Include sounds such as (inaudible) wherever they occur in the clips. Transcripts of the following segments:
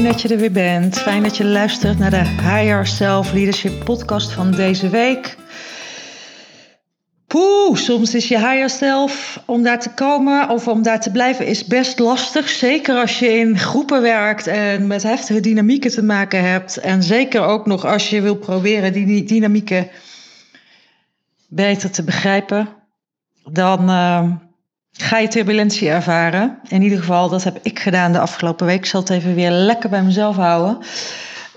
Fijn dat je er weer bent. Fijn dat je luistert naar de Higher Self Leadership podcast van deze week. Poeh, soms is je higher self om daar te komen of om daar te blijven is best lastig. Zeker als je in groepen werkt en met heftige dynamieken te maken hebt. En zeker ook nog als je wil proberen die dynamieken beter te begrijpen. Dan uh, ga je turbulentie ervaren. In ieder geval, dat heb ik gedaan de afgelopen week. Ik zal het even weer lekker bij mezelf houden.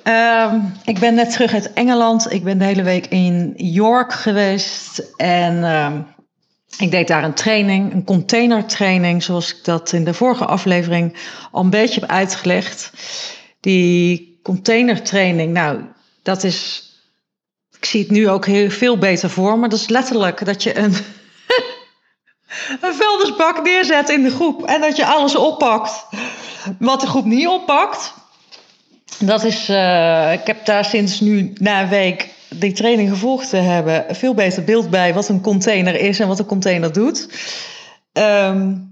Uh, ik ben net terug uit Engeland. Ik ben de hele week in York geweest. En uh, ik deed daar een training, een containertraining, zoals ik dat in de vorige aflevering al een beetje heb uitgelegd. Die containertraining, nou, dat is. Ik zie het nu ook heel veel beter voor, maar dat is letterlijk dat je een een vuilnisbak neerzet in de groep en dat je alles oppakt wat de groep niet oppakt. Dat is, uh, ik heb daar sinds nu na een week die training gevolgd te hebben, veel beter beeld bij wat een container is en wat een container doet. Um,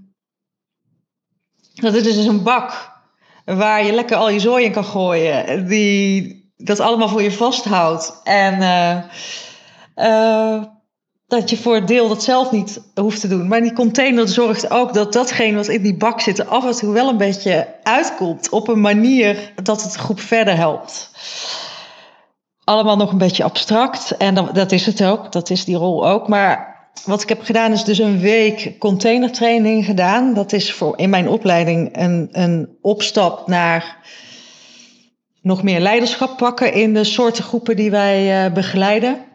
dat is dus een bak waar je lekker al je zooi in kan gooien, die dat allemaal voor je vasthoudt. En uh, uh, dat je voor het deel dat zelf niet hoeft te doen. Maar die container zorgt ook dat datgene wat in die bak zit af en toe wel een beetje uitkomt op een manier dat het groep verder helpt. Allemaal nog een beetje abstract en dat is het ook, dat is die rol ook. Maar wat ik heb gedaan is dus een week containertraining gedaan. Dat is voor in mijn opleiding een, een opstap naar nog meer leiderschap pakken in de soorten groepen die wij uh, begeleiden.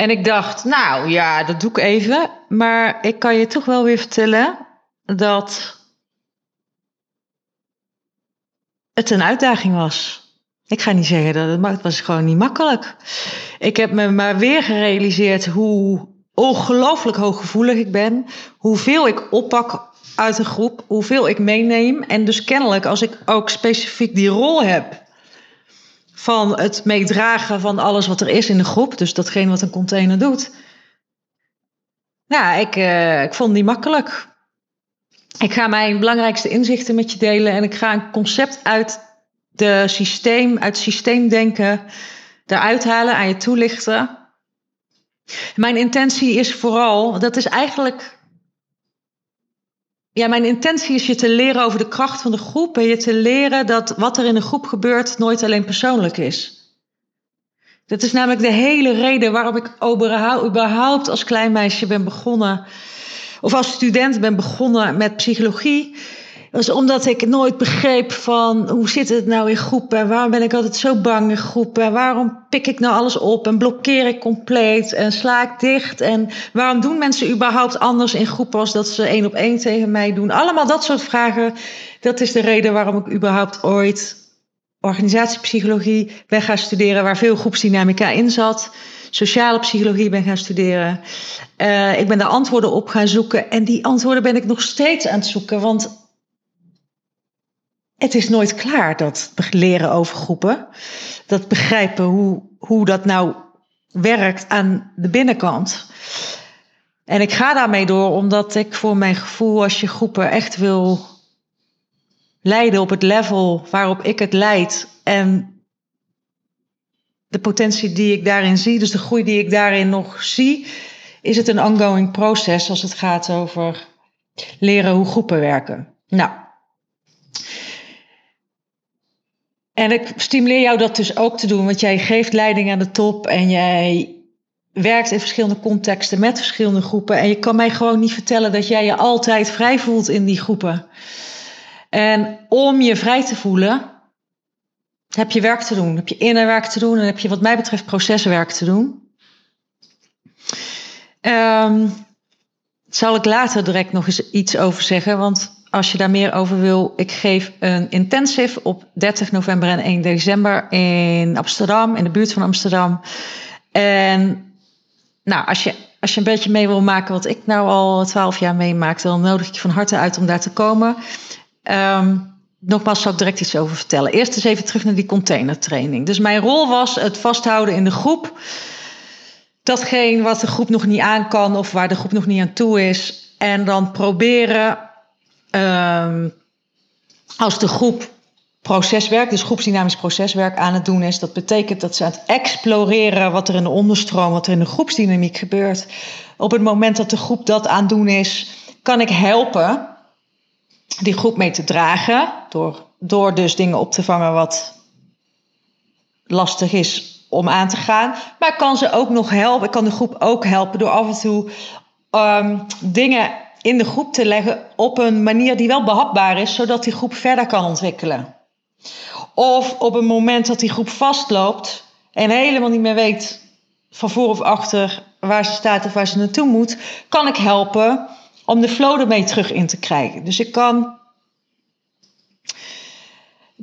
En ik dacht, nou ja, dat doe ik even. Maar ik kan je toch wel weer vertellen dat het een uitdaging was. Ik ga niet zeggen dat het, was gewoon niet makkelijk. Ik heb me maar weer gerealiseerd hoe ongelooflijk hooggevoelig ik ben. Hoeveel ik oppak uit een groep, hoeveel ik meeneem. En dus kennelijk, als ik ook specifiek die rol heb van het meedragen van alles wat er is in de groep. Dus datgene wat een container doet. Ja, ik, uh, ik vond die makkelijk. Ik ga mijn belangrijkste inzichten met je delen en ik ga een concept uit de systeem, uit systeemdenken eruit halen, aan je toelichten. Mijn intentie is vooral, dat is eigenlijk ja, mijn intentie is je te leren over de kracht van de groep en je te leren dat wat er in de groep gebeurt nooit alleen persoonlijk is. Dat is namelijk de hele reden waarom ik überhaupt als klein meisje ben begonnen, of als student ben begonnen met psychologie. Is omdat ik nooit begreep van hoe zit het nou in groepen en waarom ben ik altijd zo bang in groepen en waarom pik ik nou alles op en blokkeer ik compleet en sla ik dicht en waarom doen mensen überhaupt anders in groepen als dat ze één op één tegen mij doen. Allemaal dat soort vragen. Dat is de reden waarom ik überhaupt ooit organisatiepsychologie ben gaan studeren waar veel groepsdynamica in zat sociale psychologie ben gaan studeren. Uh, ik ben daar antwoorden op gaan zoeken. En die antwoorden ben ik nog steeds aan het zoeken. Want het is nooit klaar, dat leren over groepen. Dat begrijpen hoe, hoe dat nou werkt aan de binnenkant. En ik ga daarmee door omdat ik voor mijn gevoel, als je groepen echt wil leiden op het level waarop ik het leid en de potentie die ik daarin zie, dus de groei die ik daarin nog zie, is het een ongoing proces als het gaat over leren hoe groepen werken. Nou, En ik stimuleer jou dat dus ook te doen, want jij geeft leiding aan de top en jij werkt in verschillende contexten met verschillende groepen. En je kan mij gewoon niet vertellen dat jij je altijd vrij voelt in die groepen. En om je vrij te voelen, heb je werk te doen. Heb je innerwerk te doen en heb je wat mij betreft proceswerk te doen. Um, zal ik later direct nog eens iets over zeggen, want als je daar meer over wil, ik geef een intensive op 30 november en 1 december in Amsterdam, in de buurt van Amsterdam. En nou, als je, als je een beetje mee wil maken wat ik nou al 12 jaar meemaak, dan nodig ik je van harte uit om daar te komen. Um, nogmaals, zal ik direct iets over vertellen. Eerst eens even terug naar die containertraining. Dus mijn rol was het vasthouden in de groep. Datgene wat de groep nog niet aan kan of waar de groep nog niet aan toe is. En dan proberen Um, als de groep proceswerk, dus groepsdynamisch proceswerk aan het doen is. Dat betekent dat ze aan het exploreren wat er in de onderstroom, wat er in de groepsdynamiek gebeurt. Op het moment dat de groep dat aan het doen is, kan ik helpen die groep mee te dragen. Door, door dus dingen op te vangen wat lastig is om aan te gaan. Maar ik kan ze ook nog helpen. Ik kan de groep ook helpen door af en toe ehm, dingen in de groep te leggen op een manier die wel behapbaar is, zodat die groep verder kan ontwikkelen. Of op een moment dat die groep vastloopt en helemaal niet meer weet van voor of achter waar ze staat of waar ze naartoe moet, kan ik helpen om de flow ermee terug in te krijgen. Dus ik kan.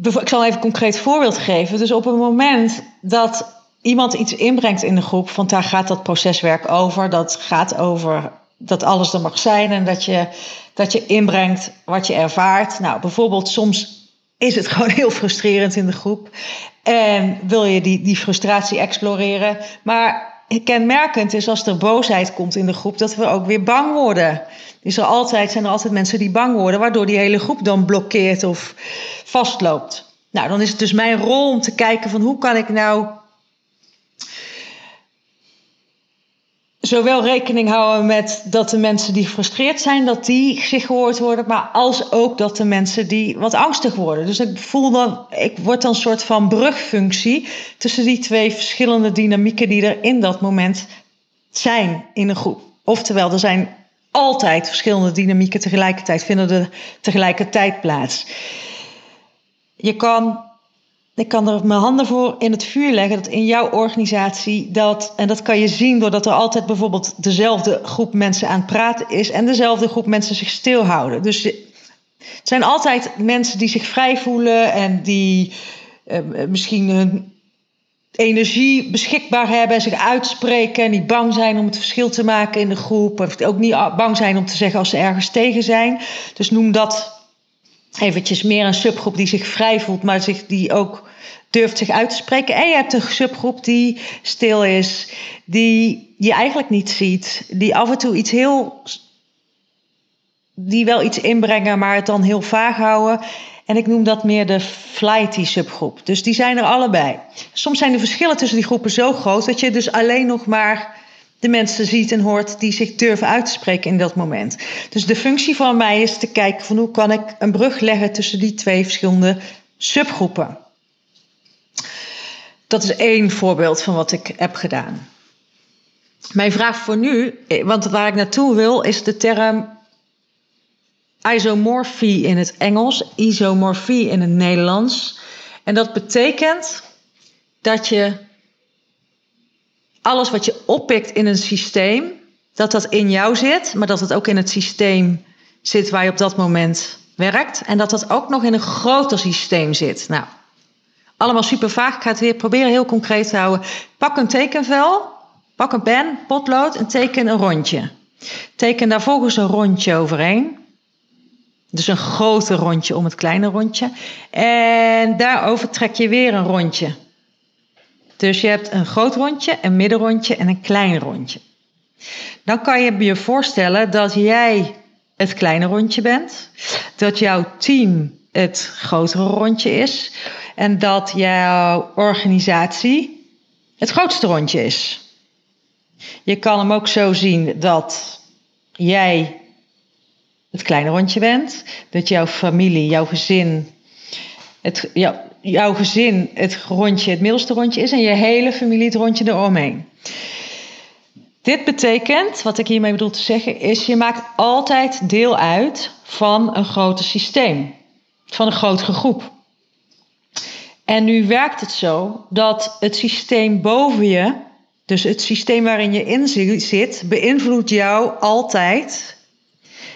Ik zal even een concreet voorbeeld geven. Dus op het moment dat iemand iets inbrengt in de groep, want daar gaat dat proceswerk over, dat gaat over dat alles er mag zijn en dat je, dat je inbrengt wat je ervaart. Nou, bijvoorbeeld soms is het (laughs) gewoon heel frustrerend in de groep en wil je die, die frustratie exploreren. Maar kenmerkend is als er boosheid komt in de groep, dat we ook weer bang worden. Is er altijd, zijn er altijd mensen die bang worden, waardoor die hele groep dan blokkeert of vastloopt. Nou, dan is het dus mijn rol om te kijken van hoe kan ik nou zowel rekening houden met dat de mensen die gefrustreerd zijn, dat die zich gehoord worden, maar als ook dat de mensen die wat angstig worden. Dus ik voel dan, ik word dan een soort van brugfunctie tussen die twee verschillende dynamieken die er in dat moment zijn in een groep. Oftewel, er zijn altijd verschillende dynamieken tegelijkertijd, vinden er tegelijkertijd plaats. Je kan ik kan er mijn handen voor in het vuur leggen dat in jouw organisatie dat, en dat kan je zien doordat er altijd bijvoorbeeld dezelfde groep mensen aan het praten is en dezelfde groep mensen zich stilhouden. Dus het zijn altijd mensen die zich vrij voelen en die eh, misschien hun energie beschikbaar hebben en zich uitspreken en niet bang zijn om het verschil te maken in de groep. Of ook niet bang zijn om te zeggen als ze ergens tegen zijn. Dus noem dat eventjes meer een subgroep die zich vrij voelt, maar zich, die ook durft zich uit te spreken. En je hebt een subgroep die stil is, die je eigenlijk niet ziet, die af en toe iets heel. die wel iets inbrengen, maar het dan heel vaag houden. En ik noem dat meer de flighty subgroep. Dus die zijn er allebei. Soms zijn de verschillen tussen die groepen zo groot dat je dus alleen nog maar de mensen ziet en hoort die zich durven uit te spreken in dat moment. Dus de functie van mij is te kijken van hoe kan ik een brug leggen tussen die twee verschillende subgroepen. Dat is één voorbeeld van wat ik heb gedaan. Mijn vraag voor nu, want waar ik naartoe wil, is de term isomorphie in het Engels, isomorphie in het Nederlands. En dat betekent dat je alles wat je oppikt in een systeem, dat dat in jou zit, maar dat het ook in het systeem zit waar je op dat moment werkt. En dat dat ook nog in een groter systeem zit. Nou, allemaal super vaag. Ik ga het weer proberen heel concreet te houden. Pak een tekenvel, pak een pen, potlood en teken een rondje. Teken daar volgens een rondje overheen. Dus een groter rondje om het kleine rondje. En daarover trek je weer een rondje. Dus je hebt een groot rondje, een middenrondje en een klein rondje. Dan kan je je voorstellen dat jij het kleine rondje bent, dat jouw team het grotere rondje is en dat jouw organisatie het grootste rondje is. Je kan hem ook zo zien dat jij het kleine rondje bent, dat jouw familie, jouw gezin, het, jouw gezin het rondje, het middelste rondje is en je hele familie het rondje eromheen. Dit betekent, wat ik hiermee bedoel te zeggen, is je maakt altijd deel uit van een groter systeem, van een grotere groep. En nu werkt het zo dat het systeem boven je, dus het systeem waarin je in zit, beïnvloedt jou altijd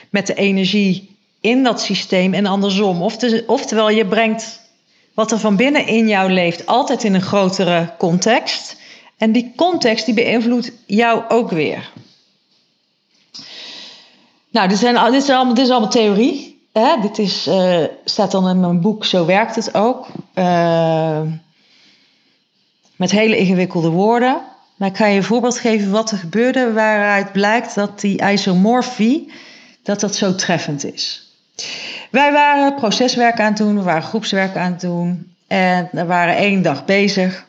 met de energie in dat systeem en andersom. Oftewel, je brengt wat er van binnen in jou leeft altijd in een grotere context. En die context die beïnvloedt jou ook weer. Nou, dit, zijn, dit, allemaal, dit is allemaal theorie. Hè? Dit is, uh, staat dan in mijn boek Zo werkt het ook. Uh, met hele ingewikkelde woorden. Maar ik ga je een voorbeeld geven wat er gebeurde waaruit blijkt dat die isomorfie dat dat zo treffend is. Wij waren proceswerk aan het doen, we waren groepswerk aan het doen. En we waren één dag bezig.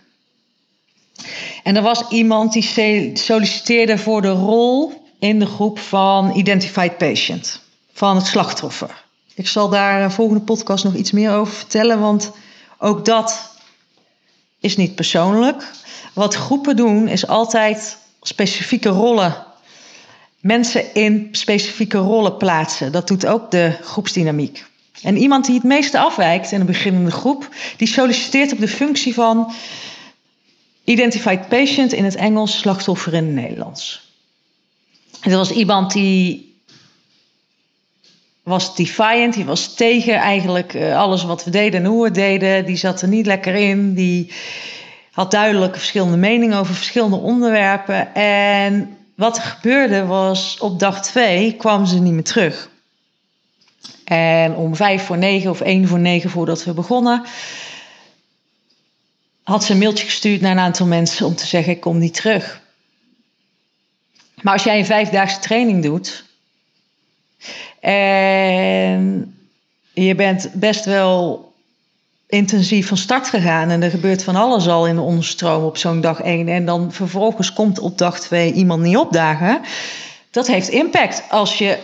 En er was iemand die solliciteerde voor de rol in de groep van Identified Patient, van het slachtoffer. Ik zal daar de volgende podcast nog iets meer over vertellen, want ook dat is niet persoonlijk. Wat groepen doen is altijd specifieke rollen, mensen in specifieke rollen plaatsen. Dat doet ook de groepsdynamiek. En iemand die het meeste afwijkt in een beginnende groep, die solliciteert op de functie van identified patient in het Engels, slachtoffer in het Nederlands. En dat was iemand die was defiant, die was tegen eigenlijk eh, alles wat we deden en hoe we deden. Die zat er niet lekker in, die had duidelijk verschillende meningen over verschillende onderwerpen. En wat er gebeurde was, op dag twee kwam ze niet meer terug. En om vijf voor negen of één voor negen voordat we begonnen, had ze een mailtje gestuurd naar een aantal mensen om te zeggen: Ik kom niet terug. Maar als jij een vijfdaagse training doet en je bent best wel intensief van start gegaan en er gebeurt van alles al in de onderstroom op zo'n dag één en dan vervolgens komt op dag twee iemand niet opdagen, dat heeft impact als je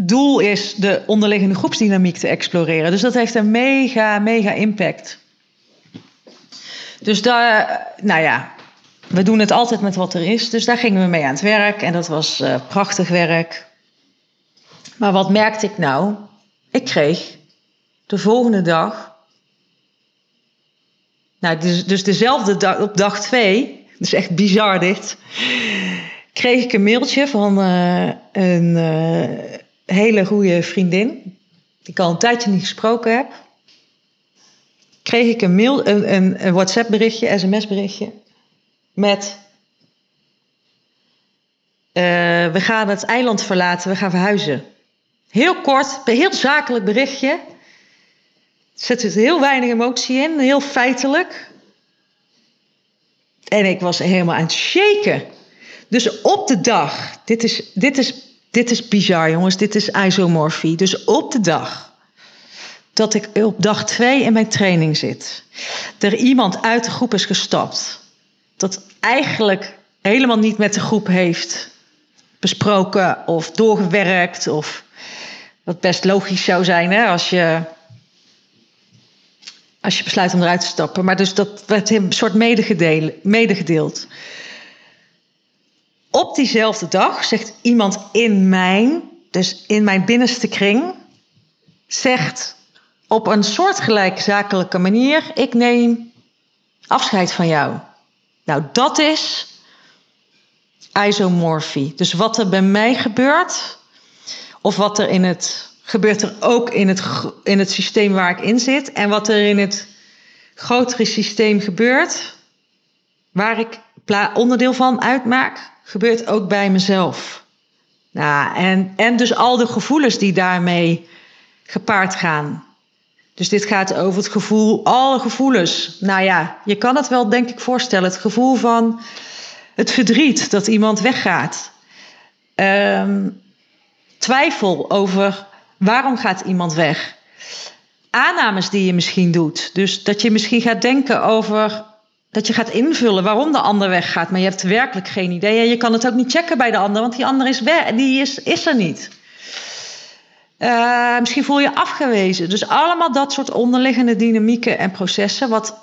doel is de onderliggende groepsdynamiek te exploreren. Dus dat heeft een mega, mega impact. Dus daar, nou ja, we doen het altijd met wat er is. Dus daar gingen we mee aan het werk en dat was uh, prachtig werk. Maar wat merkte ik nou? Ik kreeg de volgende dag, nou dus, dus dezelfde dag, op dag twee, dus echt bizar dit, kreeg ik een mailtje van uh, een uh, hele goede vriendin, die ik al een tijdje niet gesproken heb kreeg ik een, mail, een, een, een WhatsApp berichtje, sms berichtje met uh, we gaan het eiland verlaten, we gaan verhuizen. Heel kort, heel zakelijk berichtje. Zit er heel weinig emotie in, heel feitelijk. En ik was helemaal aan het shaken. Dus op de dag, dit is, dit is, dit is bizar jongens, dit is isomorfie. Dus op de dag dat ik op dag twee in mijn training zit. Er iemand uit de groep is gestapt. Dat eigenlijk helemaal niet met de groep heeft besproken of doorgewerkt. Of wat best logisch zou zijn hè, als, je, als je besluit om eruit te stappen. Maar dus dat werd een soort medegedeeld. Op diezelfde dag zegt iemand in mijn, dus in mijn binnenste kring, zegt op een soortgelijke zakelijke manier: ik neem afscheid van jou. Nou, dat is isomorfie. Dus wat er bij mij gebeurt, of wat er in het gebeurt er ook in het, in het systeem waar ik in zit, en wat er in het grotere systeem gebeurt, waar ik onderdeel van uitmaak, gebeurt ook bij mezelf. Nou, en, en dus al de gevoelens die daarmee gepaard gaan. Dus dit gaat over het gevoel, alle gevoelens. Nou ja, je kan het wel denk ik voorstellen. Het gevoel van het verdriet dat iemand weggaat. Um, twijfel over waarom gaat iemand weg. Aannames die je misschien doet. Dus dat je misschien gaat denken over dat je gaat invullen waarom de ander weggaat, maar je hebt werkelijk geen idee. En je kan het ook niet checken bij de ander, want die ander is weg, die is, is er niet. Uh, misschien voel je afgewezen. Dus allemaal dat soort onderliggende dynamieken en processen, wat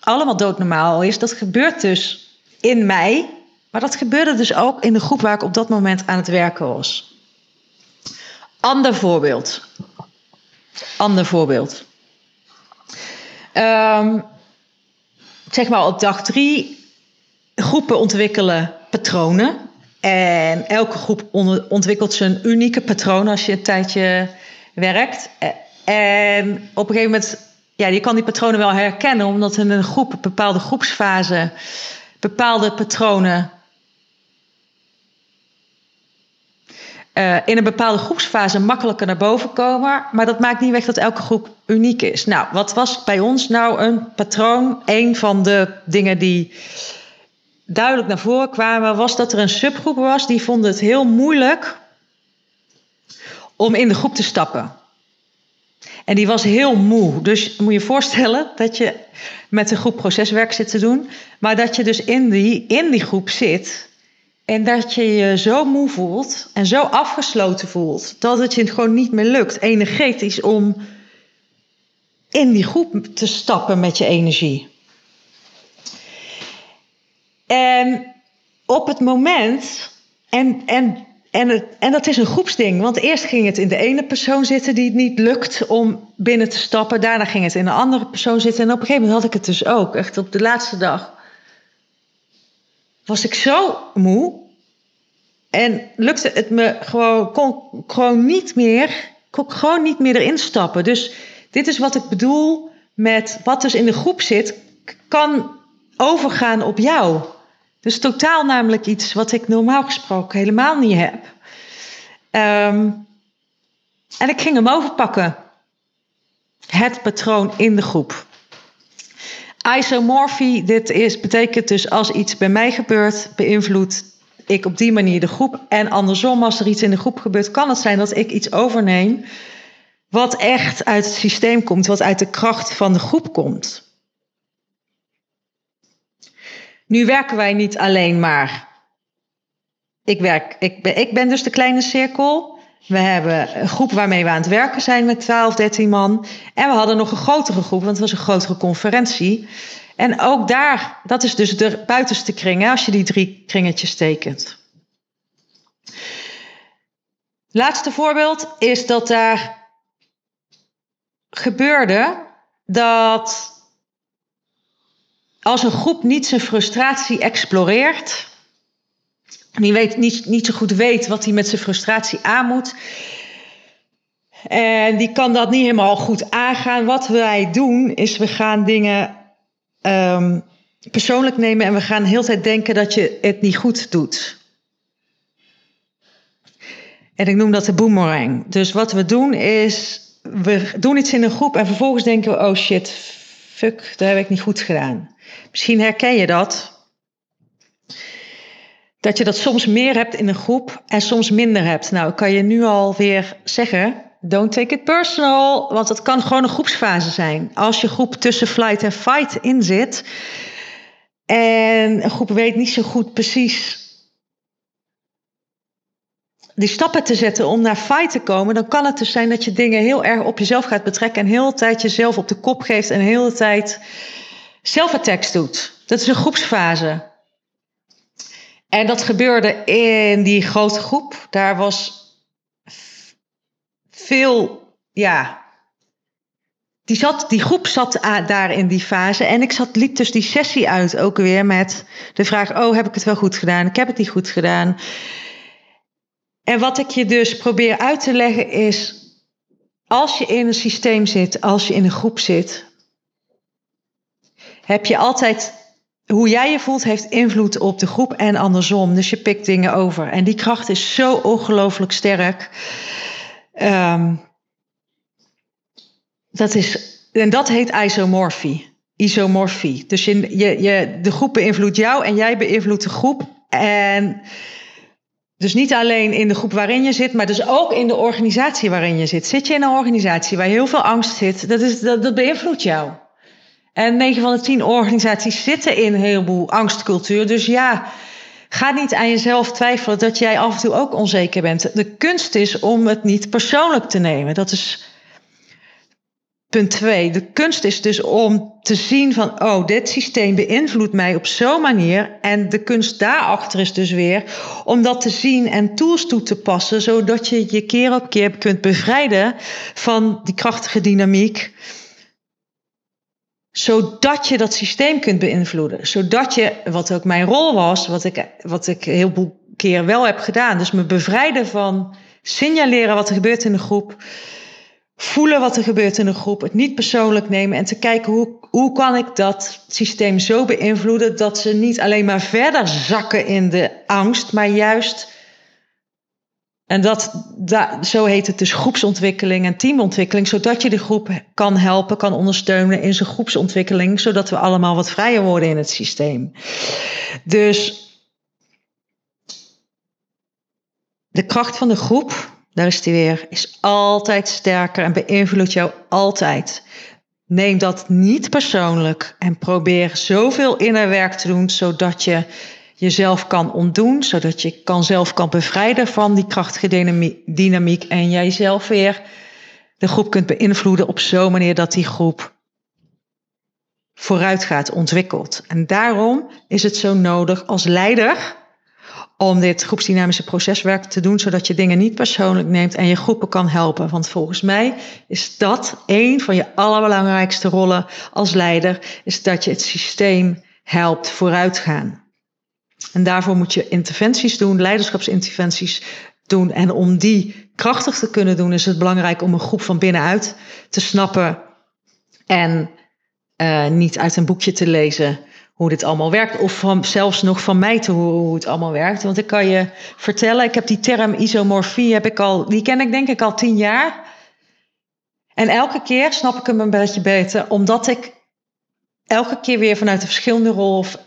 allemaal doodnormaal is, dat gebeurt dus in mij. Maar dat gebeurde dus ook in de groep waar ik op dat moment aan het werken was. Ander voorbeeld. Ander voorbeeld. Um, zeg maar op dag drie, groepen ontwikkelen patronen. En elke groep ontwikkelt zijn unieke patroon als je een tijdje werkt. En op een gegeven moment, ja, je kan die patronen wel herkennen, omdat in een groep, bepaalde groepsfase, bepaalde patronen. Uh, in een bepaalde groepsfase makkelijker naar boven komen. Maar dat maakt niet weg dat elke groep uniek is. Nou, wat was bij ons nou een patroon? Een van de dingen die duidelijk naar voren kwamen, was dat er een subgroep was die vond het heel moeilijk om in de groep te stappen. En die was heel moe. Dus moet je je voorstellen dat je met een groep proceswerk zit te doen. Maar dat je dus in die, in die groep zit. En dat je je zo moe voelt en zo afgesloten voelt. Dat het je gewoon niet meer lukt, energetisch, om in die groep te stappen met je energie. En op het moment, en, en, en, het, en dat is een groepsding, want eerst ging het in de ene persoon zitten die het niet lukt om binnen te stappen. Daarna ging het in een andere persoon zitten. En op een gegeven moment had ik het dus ook, echt op de laatste dag. Was ik zo moe en lukte het me gewoon, kon gewoon niet meer, kon gewoon niet meer erin stappen. Dus dit is wat ik bedoel met wat dus in de groep zit, kan overgaan op jou. Dus totaal namelijk iets wat ik normaal gesproken helemaal niet heb. Ehm, en ik ging hem overpakken. Het patroon in de groep. Isomorphie, dit is, betekent dus als iets bij mij gebeurt, beïnvloedt ik op die manier de groep. En andersom, als er iets in de groep gebeurt, kan het zijn dat ik iets overneem wat echt uit het systeem komt, wat uit de kracht van de groep komt. Nu werken wij niet alleen maar. Ik, werk, ik, ben, ik ben dus de kleine cirkel. We hebben een groep waarmee we aan het werken zijn met 12, 13 man. En we hadden nog een grotere groep, want het was een grotere conferentie. En ook daar, dat is dus de buitenste kring, hè, als je die drie kringetjes tekent. Laatste voorbeeld is dat daar gebeurde dat als een groep niet zijn frustratie exploreert, die weet, niet, niet zo goed weet wat hij met zijn frustratie aan moet, en die kan dat niet helemaal goed aangaan. Wat wij doen is we gaan dingen um, persoonlijk nemen en we gaan de hele tijd denken dat je het niet goed doet. En ik noem dat de boomerang. Dus wat we doen is, we doen iets in een groep en vervolgens denken we, oh shit, fuck, dat heb ik niet goed gedaan. Misschien herken je dat. Dat je dat soms meer hebt in een groep en soms minder hebt. Nou, kan je nu alweer zeggen, don't take it personal, want het kan gewoon een groepsfase zijn. Als je groep tussen flight en fight in zit en een groep weet niet zo goed precies die stappen te zetten om naar fight te komen, dan kan het dus zijn dat je dingen heel erg op jezelf gaat betrekken en heel de tijd jezelf op de kop geeft en heel de tijd zelfattacks doet. Dat is een groepsfase. En dat gebeurde in die grote groep. Daar was veel, ja. Die, zat, die groep zat daar in die fase. En ik zat, liep dus die sessie uit ook weer met de vraag: Oh, heb ik het wel goed gedaan? Ik heb het niet goed gedaan. En wat ik je dus probeer uit te leggen is: als je in een systeem zit, als je in een groep zit, heb je altijd hoe jij je voelt, heeft invloed op de groep en andersom. Dus je pikt dingen over. En die kracht is zo ongelooflijk sterk. Um, dat is, en dat heet isomorfie. Isomorfie. Dus je, je, je, de groep beïnvloedt jou en jij beïnvloedt de groep. En dus niet alleen in de groep waarin je zit, maar dus ook in de organisatie waarin je zit. Zit je in een organisatie waar heel veel angst zit, dat, is, dat, dat beïnvloedt jou. En 9 van de 10 organisaties zitten in een heleboel angstcultuur. Dus ja, ga niet aan jezelf twijfelen dat jij af en toe ook onzeker bent. De kunst is om het niet persoonlijk te nemen. Dat is punt 2. De kunst is dus om te zien van, oh, dit systeem beïnvloedt mij op zo'n manier. En de kunst daarachter is dus weer om dat te zien en tools toe te passen, zodat je je keer op keer kunt bevrijden van die krachtige dynamiek zodat je dat systeem kunt beïnvloeden. Zodat je, wat ook mijn rol was, wat ik, wat ik heel veel keer wel heb gedaan, dus me bevrijden van signaleren wat er gebeurt in de groep, voelen wat er gebeurt in de groep, het niet persoonlijk nemen en te kijken hoe, hoe kan ik dat systeem zo beïnvloeden dat ze niet alleen maar verder zakken in de angst, maar juist en dat, zo heet het dus groepsontwikkeling en teamontwikkeling, zodat je de groep kan helpen, kan ondersteunen in zijn groepsontwikkeling, zodat we allemaal wat vrijer worden in het systeem. Dus de kracht van de groep, daar is die weer, is altijd sterker en beïnvloedt jou altijd. Neem dat niet persoonlijk en probeer zoveel innerwerk te doen zodat je jezelf kan ontdoen, zodat je kan zelf kan bevrijden van die krachtige dynamiek en jij zelf weer de groep kunt beïnvloeden op zo'n manier dat die groep vooruit gaat, ontwikkelt. En daarom is het zo nodig als leider om dit groepsdynamische proceswerk te doen, zodat je dingen niet persoonlijk neemt en je groepen kan helpen. Want volgens mij is dat een van je allerbelangrijkste rollen als leider, is dat je het systeem helpt vooruitgaan. En daarvoor moet je interventies doen, leiderschapsinterventies doen. En om die krachtig te kunnen doen, is het belangrijk om een groep van binnenuit te snappen en uh, niet uit een boekje te lezen hoe dit allemaal werkt. Of van, zelfs nog van mij te horen hoe het allemaal werkt. Want ik kan je vertellen, ik heb die term isomorfie, heb ik al, die ken ik denk ik al tien jaar. En elke keer snap ik hem een beetje beter, omdat ik elke keer weer vanuit een verschillende rol of eh,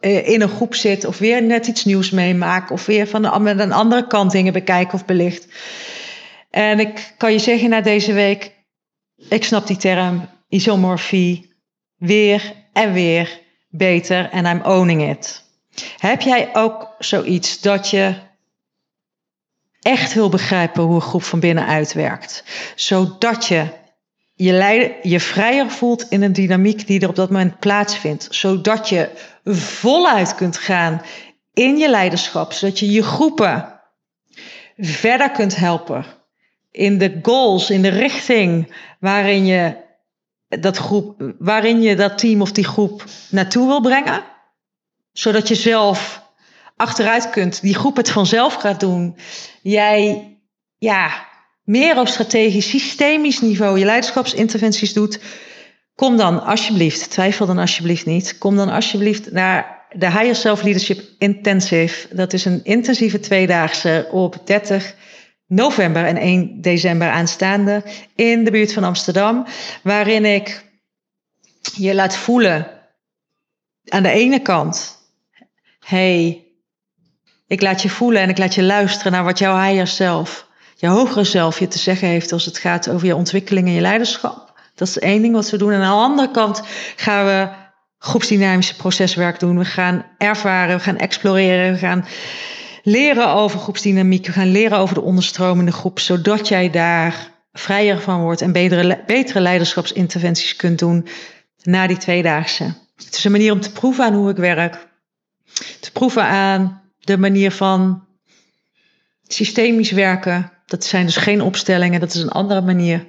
in een groep zit, of weer net iets nieuws meemaak, of weer van de, met een andere kant dingen bekijken of belicht. En ik kan je zeggen na deze week, ik snap die term isomorfie weer en weer beter en I'm owning it. Heb jij ook zoiets dat je echt wil begrijpen hoe een groep van binnenuit werkt, zodat je je, je vrijer voelt in een dynamiek die er op dat moment plaatsvindt, zodat je voluit kunt gaan in je leiderschap, zodat je je groepen verder kunt helpen in de goals, in de richting waarin je dat groep, waarin je dat team of die groep naartoe wil brengen. Zodat je zelf achteruit kunt, die groep het vanzelf gaat doen. Jij ja, meer op strategisch, systemisch niveau je leiderschapsinterventies doet. Kom dan alsjeblieft, twijfel dan alsjeblieft niet. Kom dan alsjeblieft naar de Higher Self Leadership Intensive. Dat is een intensieve tweedaagse op 30 november en 1 december aanstaande in de buurt van Amsterdam, waarin ik je laat voelen aan de ene kant, hey, ik laat je voelen en ik laat je luisteren naar wat jouw higher zelf, je hogere zelf je te zeggen heeft als het gaat over je ontwikkeling en je leiderschap. Dat is één ding wat we doen. En aan de andere kant gaan we groepsdynamische proceswerk doen. We gaan ervaren, we gaan exploreren, we gaan leren over groepsdynamiek. We gaan leren over de onderstromende groep, zodat jij daar vrijer van wordt en betere, betere leiderschapsinterventies kunt doen na die tweedaagse. Het is een manier om te proeven aan hoe ik werk. Te proeven aan de manier van systemisch werken. Dat zijn dus geen opstellingen, dat is een andere manier.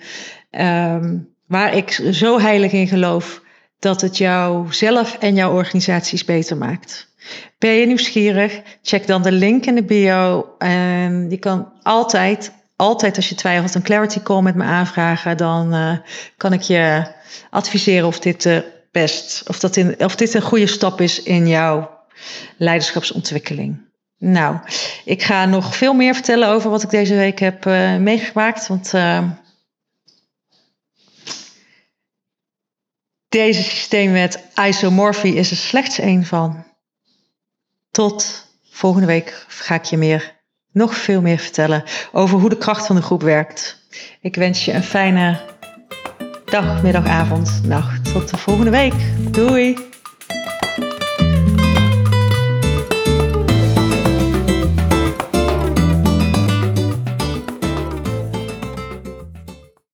Um, waar ik zo heilig in geloof dat het jou zelf en jouw organisaties beter maakt. Ben je nieuwsgierig? Check dan de link in de bio. En je kan altijd, altijd als je twijfelt, een clarity call met me aanvragen. Dan uh, kan ik je adviseren of dit uh, best, of, dat in, of dit een goede stap is in jouw leiderschapsontwikkeling. Nou, ik ga nog veel meer vertellen over wat ik deze week heb uh, meegemaakt. Want deze systeemwet isomorphie is er slechts één van. Tot volgende week ga ik je meer, nog veel meer vertellen over hoe de kracht van de groep werkt. Ik wens je een fijne dag, middag, avond, nacht. Tot de volgende week. Doei!